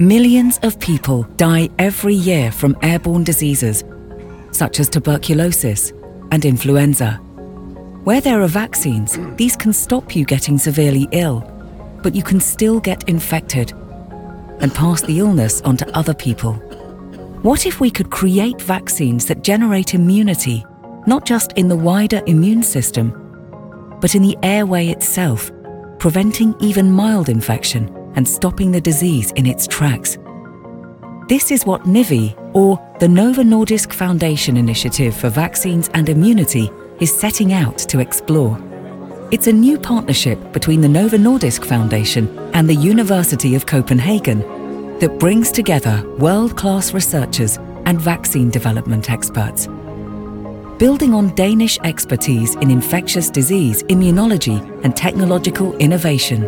Millions of people die every year from airborne diseases, such as tuberculosis and influenza. Where there are vaccines, these can stop you getting severely ill, but you can still get infected and pass the illness on to other people. What if we could create vaccines that generate immunity, not just in the wider immune system, but in the airway itself, preventing even mild infection and stopping the disease in its tracks? This is what NIVI, or the Novo Nordisk Foundation Initiative for Vaccines and Immunity, is setting out to explore. It's a new partnership between the Novo Nordisk Foundation and the University of Copenhagen that brings together world-class researchers and vaccine development experts. Building on Danish expertise in infectious disease, immunology and technological innovation,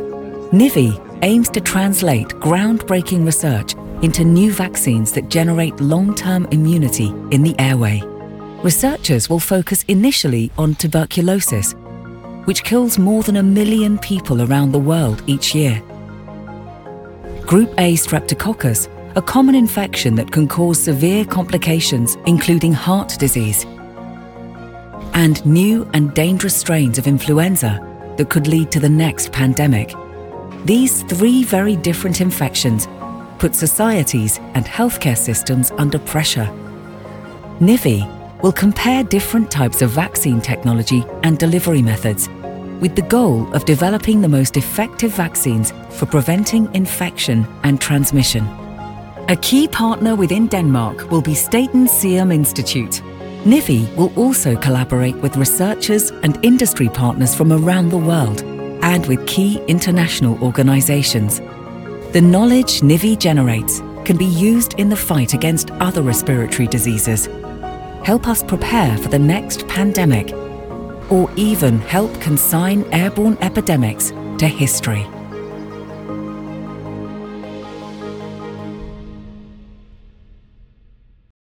NIVI aims to translate groundbreaking research into new vaccines that generate long-term immunity in the airway. Researchers will focus initially on tuberculosis, which kills more than a million people around the world each year. Group A streptococcus, a common infection that can cause severe complications, including heart disease, and new and dangerous strains of influenza that could lead to the next pandemic. These three very different infections put societies and healthcare systems under pressure. NIVI will compare different types of vaccine technology and delivery methods with the goal of developing the most effective vaccines for preventing infection and transmission. A key partner within Denmark will be Statens Serum Institute. NIVI will also collaborate with researchers and industry partners from around the world and with key international organizations. The knowledge NIVI generates can be used in the fight against other respiratory diseases, help us prepare for the next pandemic, or even help consign airborne epidemics to history.